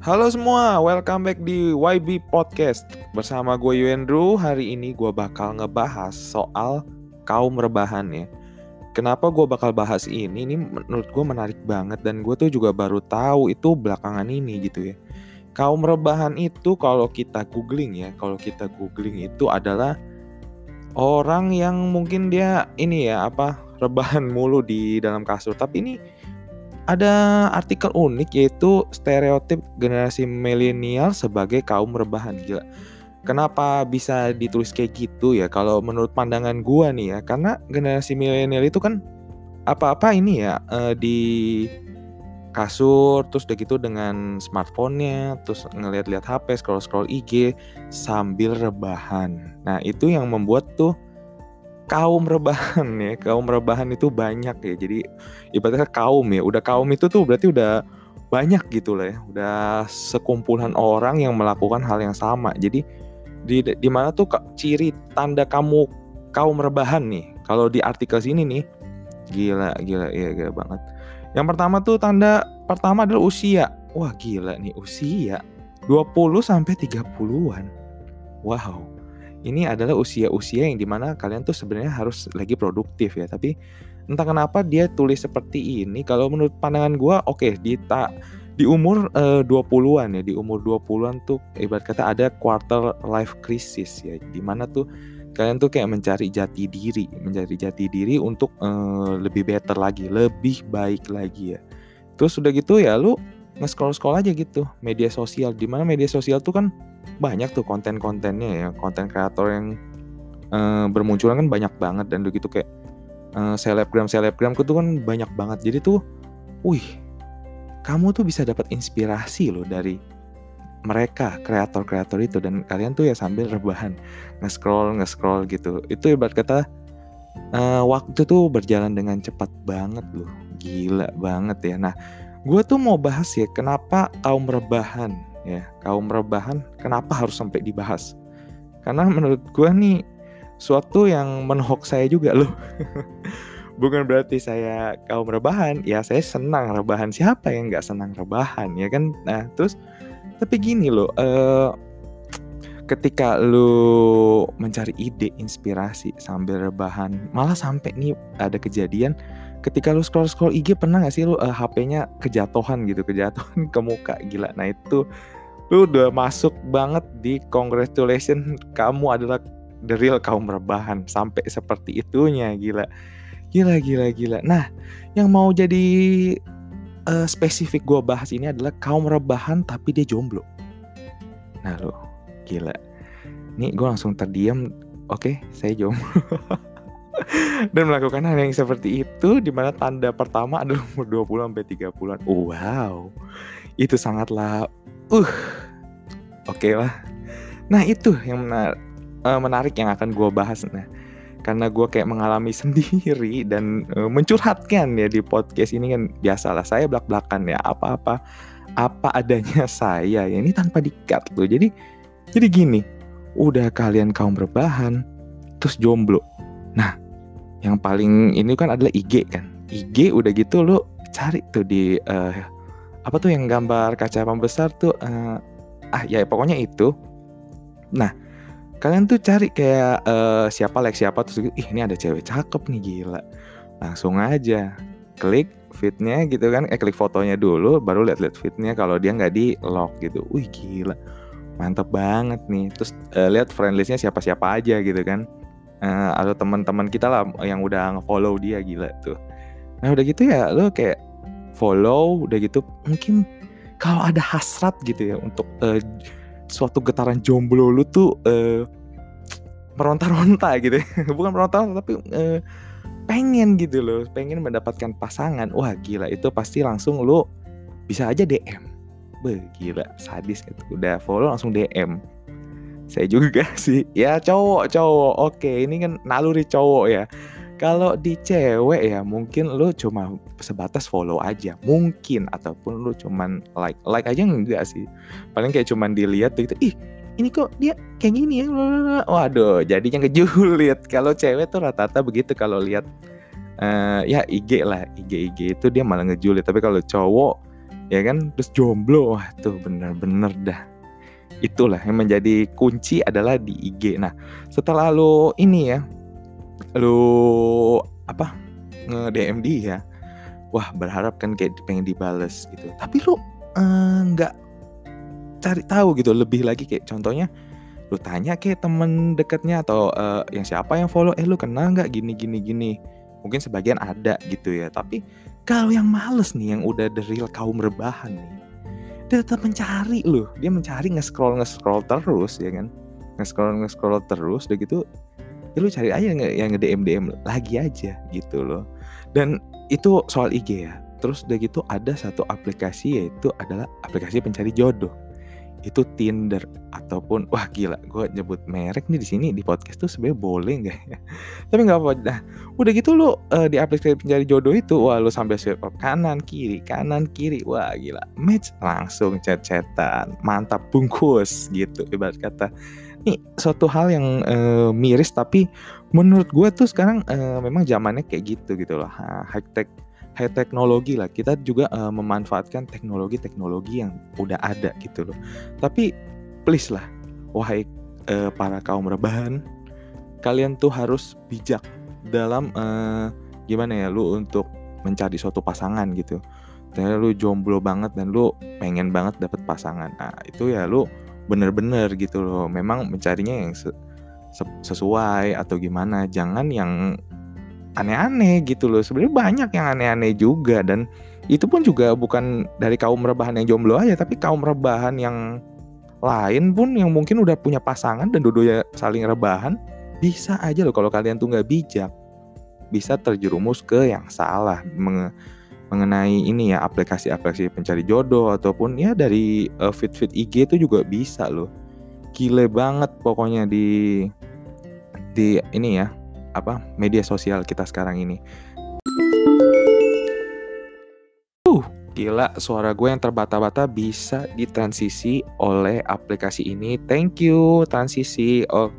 Halo semua, welcome back di YB Podcast. Bersama gue Yuendru, hari ini gue bakal ngebahas soal kaum rebahan ya. Kenapa gue bakal bahas ini, ini menurut gue menarik banget Dan gue tuh juga baru tahu itu belakangan ini gitu ya. Kaum rebahan itu kalau kita googling ya Kalau kita googling itu adalah orang yang mungkin dia ini ya apa rebahan mulu di dalam kasur. Tapi ini ada artikel unik yaitu stereotip generasi milenial sebagai kaum rebahan gila. Kenapa bisa ditulis kayak gitu ya? Kalau menurut pandangan gua nih ya, karena generasi milenial itu kan apa-apa ini ya eh, di kasur terus udah gitu dengan smartphone-nya terus ngeliat-liat HP scroll-scroll IG sambil rebahan. Nah, itu yang membuat tuh kaum rebahan ya kaum rebahan itu banyak ya. Jadi ibaratnya kaum ya udah kaum itu tuh berarti udah banyak gitu lah ya. Udah sekumpulan orang yang melakukan hal yang sama. Jadi di di mana tuh ciri tanda kamu kaum rebahan nih? Kalau di artikel sini nih gila gila ya gila banget. Yang pertama tuh tanda pertama adalah usia. Wah gila nih usia 20 sampai 30-an wow ini adalah usia-usia yang di mana kalian tuh sebenarnya harus lagi produktif ya. Tapi entah kenapa dia tulis seperti ini kalau menurut pandangan gue oke okay, di ta, di umur uh, 20-an ya di umur 20-an tuh ibarat kata ada quarter life crisis ya di mana tuh kalian tuh kayak mencari jati diri mencari jati diri untuk uh, lebih better lagi lebih baik lagi ya. Terus udah gitu ya lu nge-scroll scroll aja gitu media sosial di mana media sosial tuh kan banyak tuh konten-kontennya ya konten kreator yang uh, bermunculan kan banyak banget dan begitu kayak uh, selebgram selebgram tuh kan banyak banget. Jadi tuh wih kamu tuh bisa dapat inspirasi loh dari mereka kreator-kreator itu. Dan kalian tuh ya sambil rebahan nge-scroll nge-scroll gitu. Itu ibarat kata uh, waktu tuh berjalan dengan cepat banget loh. Gila banget ya. Nah gue tuh mau bahas ya kenapa kaum rebahan ya kaum rebahan kenapa harus sampai dibahas? Karena menurut gue nih suatu yang menohok saya juga loh. Bukan berarti saya kaum rebahan ya saya senang rebahan. Siapa yang nggak senang rebahan ya kan? Nah terus tapi gini loh uh, ketika lu mencari ide inspirasi sambil rebahan malah sampai nih ada kejadian ketika lu scroll scroll IG pernah gak sih lu uh, eh, HP-nya kejatuhan gitu kejatuhan ke muka? Gila. Nah itu lu udah masuk banget di congratulation kamu adalah the real kaum rebahan. Sampai seperti itunya. Gila. Gila gila gila. Nah yang mau jadi uh, spesifik gue bahas ini adalah kaum rebahan tapi dia jomblo. Nah lo gila. Nih gue langsung terdiam. Oke okay, saya jomblo dan melakukan hal yang seperti itu di mana tanda pertama adalah umur 20 sampai 30-an. Wow. Itu sangatlah uh oke okay lah. Nah, itu yang menarik, uh, menarik yang akan gue bahas nah. Karena gue kayak mengalami sendiri dan uh, mencurhatkan ya di podcast ini kan biasalah saya belak-belakan ya apa-apa apa adanya saya ya ini tanpa dikat loh. Jadi jadi gini, udah kalian kaum berbahan terus jomblo. Nah, yang paling ini kan adalah IG kan. IG udah gitu lo cari tuh di uh, apa tuh yang gambar kaca pembesar tuh uh, ah ya pokoknya itu. Nah kalian tuh cari kayak uh, siapa like siapa terus ih ini ada cewek cakep nih gila. Langsung aja klik fitnya gitu kan eh klik fotonya dulu baru lihat-lihat fitnya kalau dia nggak di lock gitu. Wih gila. Mantep banget nih. Terus uh, lihat friend listnya siapa siapa aja gitu kan uh, atau teman-teman kita lah yang udah nge-follow dia gila tuh. Nah udah gitu ya lo kayak follow udah gitu mungkin kalau ada hasrat gitu ya untuk uh, suatu getaran jomblo lu tuh uh, meronta-ronta gitu ya. bukan meronta-ronta tapi uh, pengen gitu loh pengen mendapatkan pasangan wah gila itu pasti langsung lo bisa aja DM Beh, gila sadis gitu udah follow langsung DM saya juga sih. Ya cowok cowok. Oke ini kan naluri cowok ya. Kalau di cewek ya mungkin lu cuma sebatas follow aja. Mungkin ataupun lu cuman like like aja enggak sih. Paling kayak cuman dilihat gitu ih ini kok dia kayak gini ya? Waduh jadinya ngejulit. Kalau cewek tuh rata-rata begitu kalau lihat uh, ya IG lah. IG IG itu dia malah ngejulit. Tapi kalau cowok ya kan terus jomblo. Wah tuh bener-bener dah itulah yang menjadi kunci adalah di IG nah setelah lo ini ya lo apa nge DM dia wah berharap kan kayak pengen dibales gitu. Tapi lo nggak uh, cari tahu gitu lebih lagi kayak contohnya lu tanya kayak temen deketnya atau uh, yang siapa yang follow eh lu kenal nggak gini gini gini? Mungkin sebagian ada gitu ya. Tapi kalau yang males nih yang udah the real kaum rebahan nih dia tetap mencari loh. Dia mencari nge-scroll nge-scroll terus ya kan? Nge-scroll nge-scroll terus udah gitu ya lu cari aja yang nge-DM DM lagi aja gitu loh. Dan itu soal IG ya. Terus udah gitu ada satu aplikasi yaitu adalah aplikasi pencari jodoh itu Tinder ataupun wah gila gue nyebut merek nih di sini di podcast tuh sebenarnya boleh nggak ya? Tapi nggak apa nah udah gitu lo uh, di aplikasi pencari jodoh itu wah lo sambil swipe up kanan kiri kanan kiri wah gila match langsung chat-chatan mantap bungkus gitu ibarat kata. Ini suatu hal yang uh, miris tapi menurut gue tuh sekarang uh, memang zamannya kayak gitu gitu loh high tech high teknologi lah. Kita juga uh, memanfaatkan teknologi-teknologi yang udah ada gitu loh. Tapi please lah wahai uh, para kaum rebahan kalian tuh harus bijak dalam uh, gimana ya lu untuk mencari suatu pasangan gitu. Ternyata lu jomblo banget dan lu pengen banget dapet pasangan. Nah itu ya lu bener-bener gitu loh. Memang mencarinya yang sesuai atau gimana jangan yang aneh-aneh gitu loh. Sebenarnya banyak yang aneh-aneh juga dan itu pun juga bukan dari kaum rebahan yang jomblo aja, tapi kaum rebahan yang lain pun yang mungkin udah punya pasangan dan dua saling rebahan bisa aja loh kalau kalian tuh nggak bijak bisa terjerumus ke yang salah menge mengenai ini ya aplikasi-aplikasi pencari jodoh ataupun ya dari uh, fit-fit IG itu juga bisa loh gile banget pokoknya di di ini ya apa media sosial kita sekarang ini. Uh, gila suara gue yang terbata-bata bisa ditransisi oleh aplikasi ini. Thank you transisi. Oh,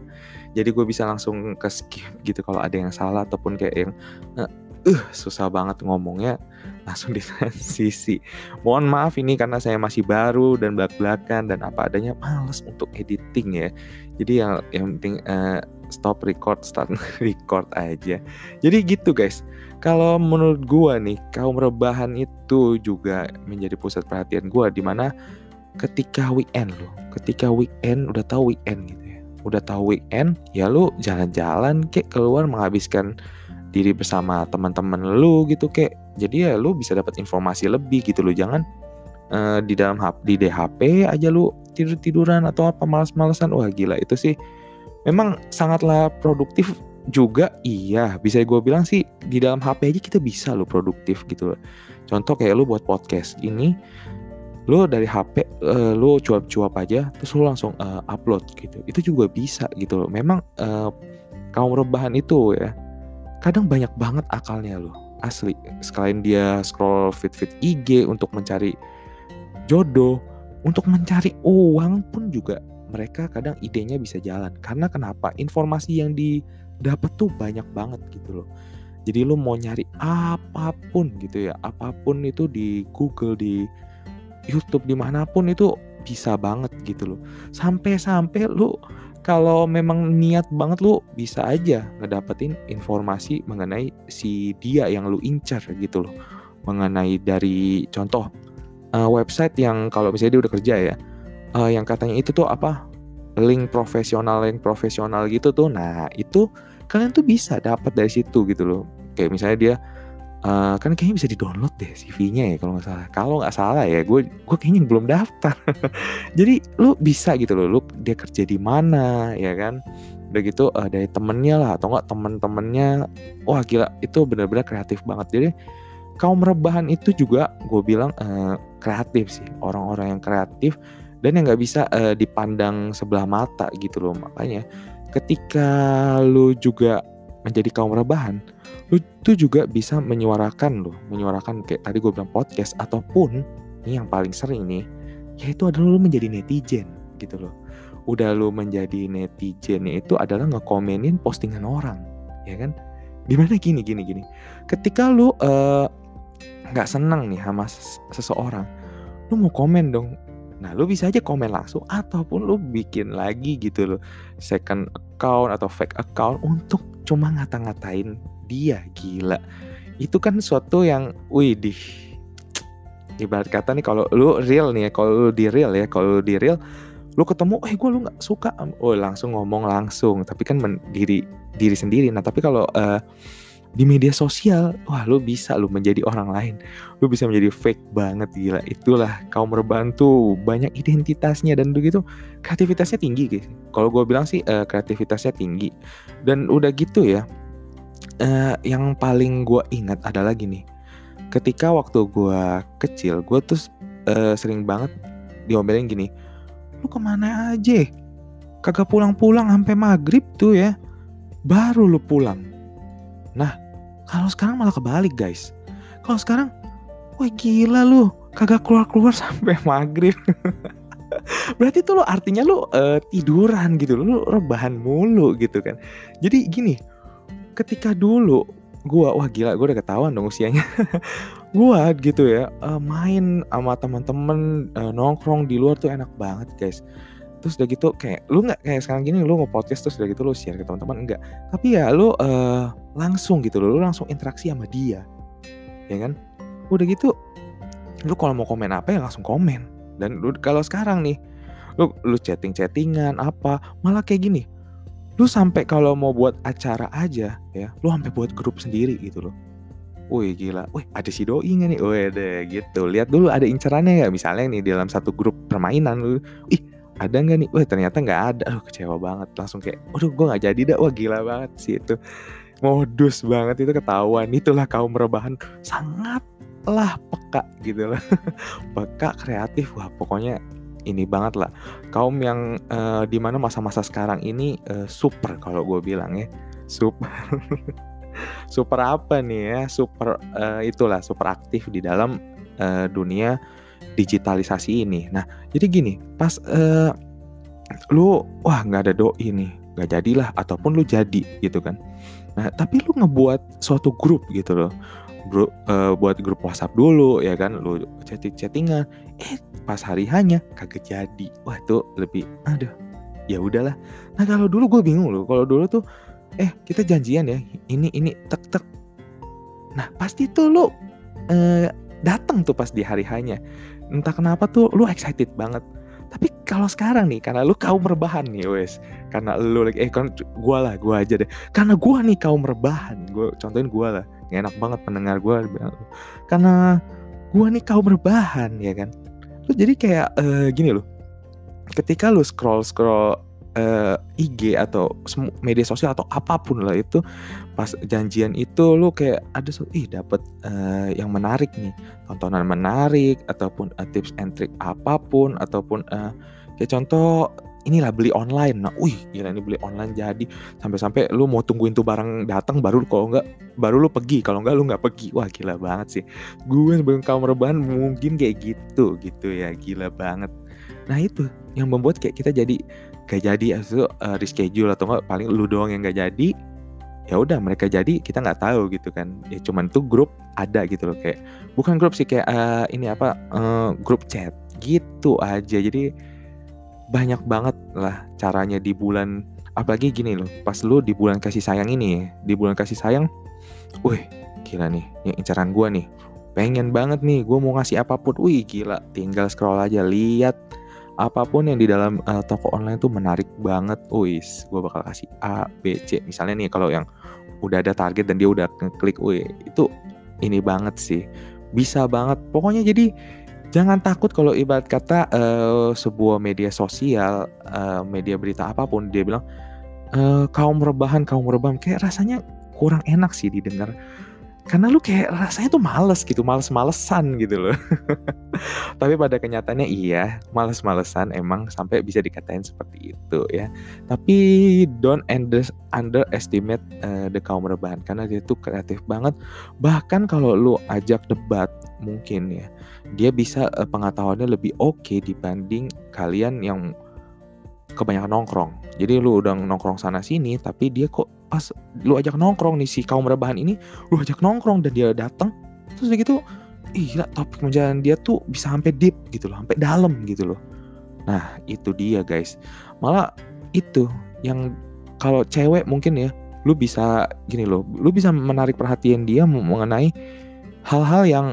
jadi gue bisa langsung ke skip gitu kalau ada yang salah ataupun kayak yang uh, uh susah banget ngomongnya langsung ditransisi. Mohon maaf ini karena saya masih baru dan belak-belakan dan apa adanya males untuk editing ya. Jadi yang yang penting uh, stop record start record aja jadi gitu guys kalau menurut gua nih kaum rebahan itu juga menjadi pusat perhatian gua di mana ketika weekend lo ketika weekend udah tahu weekend gitu ya udah tahu weekend ya lu jalan-jalan kayak keluar menghabiskan diri bersama teman-teman lu gitu kayak jadi ya lu bisa dapat informasi lebih gitu lo jangan uh, di dalam di DHP aja lu tidur tiduran atau apa malas-malasan wah gila itu sih. Memang sangatlah produktif juga. Iya bisa gue bilang sih di dalam HP aja kita bisa lo produktif gitu loh. Contoh kayak lo buat podcast ini lo dari HP uh, lo cuap-cuap aja terus lo langsung uh, upload gitu. Itu juga bisa gitu loh. Memang uh, kaum rebahan itu ya kadang banyak banget akalnya lo asli. Sekalian dia scroll fit-fit IG untuk mencari jodoh untuk mencari uang pun juga mereka kadang idenya bisa jalan. Karena kenapa? Informasi yang didapat tuh banyak banget gitu loh. Jadi lu mau nyari apa pun gitu ya apa pun itu di Google di YouTube di mana pun itu bisa banget gitu loh. Sampai-sampai lu kalau memang niat banget lu bisa aja ngedapetin informasi mengenai si dia yang lu incar gitu loh. Mengenai dari contoh uh, website yang kalau misalnya dia udah kerja ya uh, yang katanya itu tuh apa? Link profesional link profesional gitu tuh. Nah itu kalian tuh bisa dapat dari situ gitu loh. Kayak misalnya dia uh, kan kayaknya bisa di download deh CV-nya ya kalau nggak salah. Kalau nggak salah ya gue gue kayaknya belum daftar. Jadi lu bisa gitu loh lu dia kerja di mana ya kan? Udah gitu uh, dari temennya lah atau enggak temen-temennya. Wah gila itu benar-benar kreatif banget. Jadi kaum rebahan itu juga gue bilang uh, kreatif sih. Orang-orang yang kreatif dan yang nggak bisa uh, dipandang sebelah mata gitu loh. Makanya ketika lu juga menjadi kaum rebahan lu tuh juga bisa menyuarakan loh menyuarakan kayak tadi gue bilang podcast ataupun ini yang paling sering nih yaitu adalah lu menjadi netizen gitu loh. Udah lu menjadi netizen itu adalah ngekomenin postingan orang ya kan? Di mana gini gini gini. Ketika lu nggak uh, senang nih sama seseorang lu mau komen dong Nah, lu bisa aja komen langsung ataupun lu bikin lagi gitu loh second account atau fake account untuk cuma ngata-ngatain dia gila. Itu kan suatu yang wih di ibarat kata nih kalau lu real nih ya, kalau lu di real ya, kalau lu di real lu ketemu eh gue lu nggak suka oh langsung ngomong langsung tapi kan diri diri sendiri nah tapi kalau uh, di media sosial wah lu bisa lu menjadi orang lain. Lu bisa menjadi fake banget gila. Itulah kaum rebahan tuh banyak identitasnya dan begitu kreativitasnya tinggi guys. Kalau gue bilang sih uh, kreativitasnya tinggi. Dan udah gitu ya uh, yang paling gue ingat adalah gini. Ketika waktu gue kecil gue tuh uh, sering banget diomelin gini lu ke mana aja? Kagak pulang-pulang sampai maghrib tuh ya. Baru lu pulang Nah, kalau sekarang malah kebalik guys. Kalau sekarang, wah gila lu, kagak keluar-keluar sampai maghrib. Berarti tuh lo artinya lo uh, tiduran gitu, lo rebahan mulu gitu kan. Jadi gini, ketika dulu gua wah gila gua udah ketahuan dong usianya. gua gitu ya uh, main sama teman-teman uh, nongkrong di luar tuh enak banget guys terus udah gitu kayak lu nggak kayak sekarang gini lu mau podcast terus udah gitu lu share ke teman-teman enggak. Tapi ya lu uh, langsung gitu lu langsung interaksi sama dia. Ya kan? Udah gitu lu kalau mau komen apa ya langsung komen. Dan lu kalau sekarang nih lu lu chatting chattingan apa malah kayak gini. Lu sampai kalau mau buat acara aja ya lu sampai buat grup sendiri gitu loh. Wih gila, wih ada si doi gak nih? Wih deh gitu, lihat dulu ada incerannya ya Misalnya nih dalam satu grup permainan lu, ih ada nggak nih? Wah ternyata nggak ada. Aduh kecewa banget. Langsung kayak, waduh gue nggak jadi dah. Wah gila banget sih itu. Modus banget itu ketahuan. Itulah kaum rebahan sangatlah peka gitu lah. peka kreatif. Wah pokoknya ini banget lah. Kaum yang uh, di mana masa-masa sekarang ini uh, super kalau gue bilang ya. Super. super apa nih ya? Super uh, itulah super aktif di dalam uh, dunia digitalisasi ini. Nah, jadi gini, pas uh, lu wah nggak ada doi nih, nggak jadilah ataupun lu jadi gitu kan. Nah, tapi lu ngebuat suatu grup gitu loh. Grup uh, buat grup WhatsApp dulu ya kan, lu chatting-chattingan. Eh, pas hari hanya kagak jadi. Wah, itu lebih aduh. Ya udahlah. Nah, kalau dulu gue bingung loh. Kalau dulu tuh eh kita janjian ya. Ini ini tek tek. Nah, pasti tuh lu uh, datang tuh pas di hari hanya entah kenapa tuh lu excited banget. Tapi kalau sekarang nih karena lu kaum rebahan nih wes. Karena lu lagi eh kan gua lah gua aja deh. Karena gua nih kaum rebahan. Gua contohin gua lah. Enak banget pendengar gua karena gua nih kaum rebahan ya kan? Lu jadi kayak uh, gini loh. Ketika lu scroll scroll uh, eh, IG atau media sosial atau apa pun lah itu pas janjian itu lu kayak ada ih dapat uh, eh, yang menarik nih tontonan menarik ataupun uh, tips and trick apa pun ataupun uh, kayak contoh inilah beli online. Nah wih gila ini beli online jadi. Sampai-sampai lu mau tungguin tuh barang datang baru kalau enggak baru lu pergi kalau enggak lu nggak pergi. Wah gila banget sih. Gue sebagai kaum rebahan mungkin kayak gitu gitu ya gila banget. Nah itu yang membuat kayak kita jadi gak jadi itu uh, reschedule atau enggak paling lu doang yang gak jadi ya udah mereka jadi kita nggak tahu gitu kan. Ya cuman tuh grup ada gitu loh kayak bukan grup sih kayak uh, ini apa uh, grup chat gitu aja. Jadi banyak banget lah caranya di bulan apalagi gini loh pas lu di bulan kasih sayang ini di bulan kasih sayang wih gila nih yang incaran gue nih. Pengen banget nih gue mau ngasih apa pun. Wih gila tinggal scroll aja lihat apa pun yang di dalam uh, toko online tuh menarik banget. Wis, gue bakal kasih A, B, C. Misalnya nih kalau yang udah ada target dan dia udah ngeklik, wih itu ini banget sih. Bisa banget. Pokoknya jadi jangan takut kalau ibarat kata uh, sebuah media sosial, uh, media berita apa pun dia bilang uh, kaum rebahan, kaum rebahan kayak rasanya kurang enak sih didengar karena lu kayak rasanya tuh males gitu, males-malesan gitu loh. Tapi pada kenyataannya iya, males-malesan emang sampai bisa dikatain seperti itu ya. Tapi don't under, underestimate uh, the kaum rebahan karena dia tuh kreatif banget. Bahkan kalau lu ajak debat mungkin ya, dia bisa uh, pengetahuannya lebih oke okay dibanding kalian yang kebanyakan nongkrong. Jadi lu udah nongkrong sana sini tapi dia kok pas lu ajak nongkrong nih si kaum rebahan ini, lu ajak nongkrong dan dia datang. Terus gitu iya topik menjalani dia tuh bisa sampai deep gitu loh sampai dalam gitu loh. Nah itu dia guys. Malah itu yang kalau cewek mungkin ya lu bisa gini loh lu bisa menarik perhatian dia mengenai hal-hal yang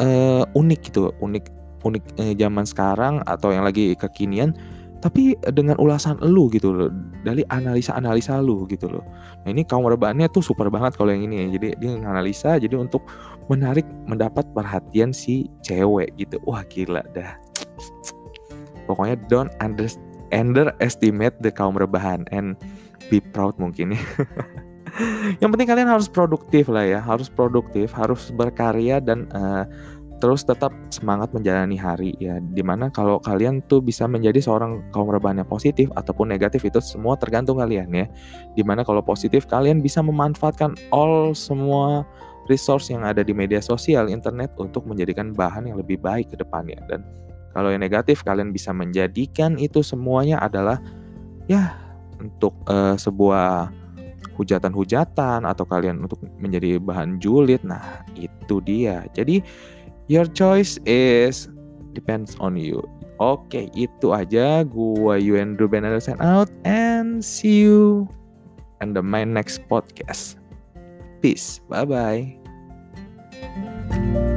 uh, unik gitu unik unik uh, zaman sekarang atau yang lagi kekinian tapi dengan ulasan lu gitu loh dari analisa-analisa lu gitu loh. Nah ini kaum rebahannya tuh super banget kalau yang ini ya. Jadi dia analisa jadi untuk menarik mendapat perhatian si cewek gitu. Wah gila dah. Pokoknya don't under, underestimate the kaum rebahan and be proud mungkin ya. Yang penting kalian harus produktif lah ya harus produktif harus berkarya dan uh, terus tetap semangat menjalani hari ya. Di mana kalau kalian tuh bisa menjadi seorang kaum rebahan yang positif ataupun negatif itu semua tergantung kalian ya. Di mana kalau positif kalian bisa memanfaatkan all semua resource yang ada di media sosial internet untuk menjadikan bahan yang lebih baik ke depannya. Dan kalau yang negatif kalian bisa menjadikan itu semuanya adalah ya untuk uh, sebuah hujatan-hujatan atau kalian untuk menjadi bahan julid. Nah itu dia. Jadi Your choice is depends on you. Oke, itu aja. Gua Yuen Ruben sign out and see you in the my next podcast. Peace. Bye bye.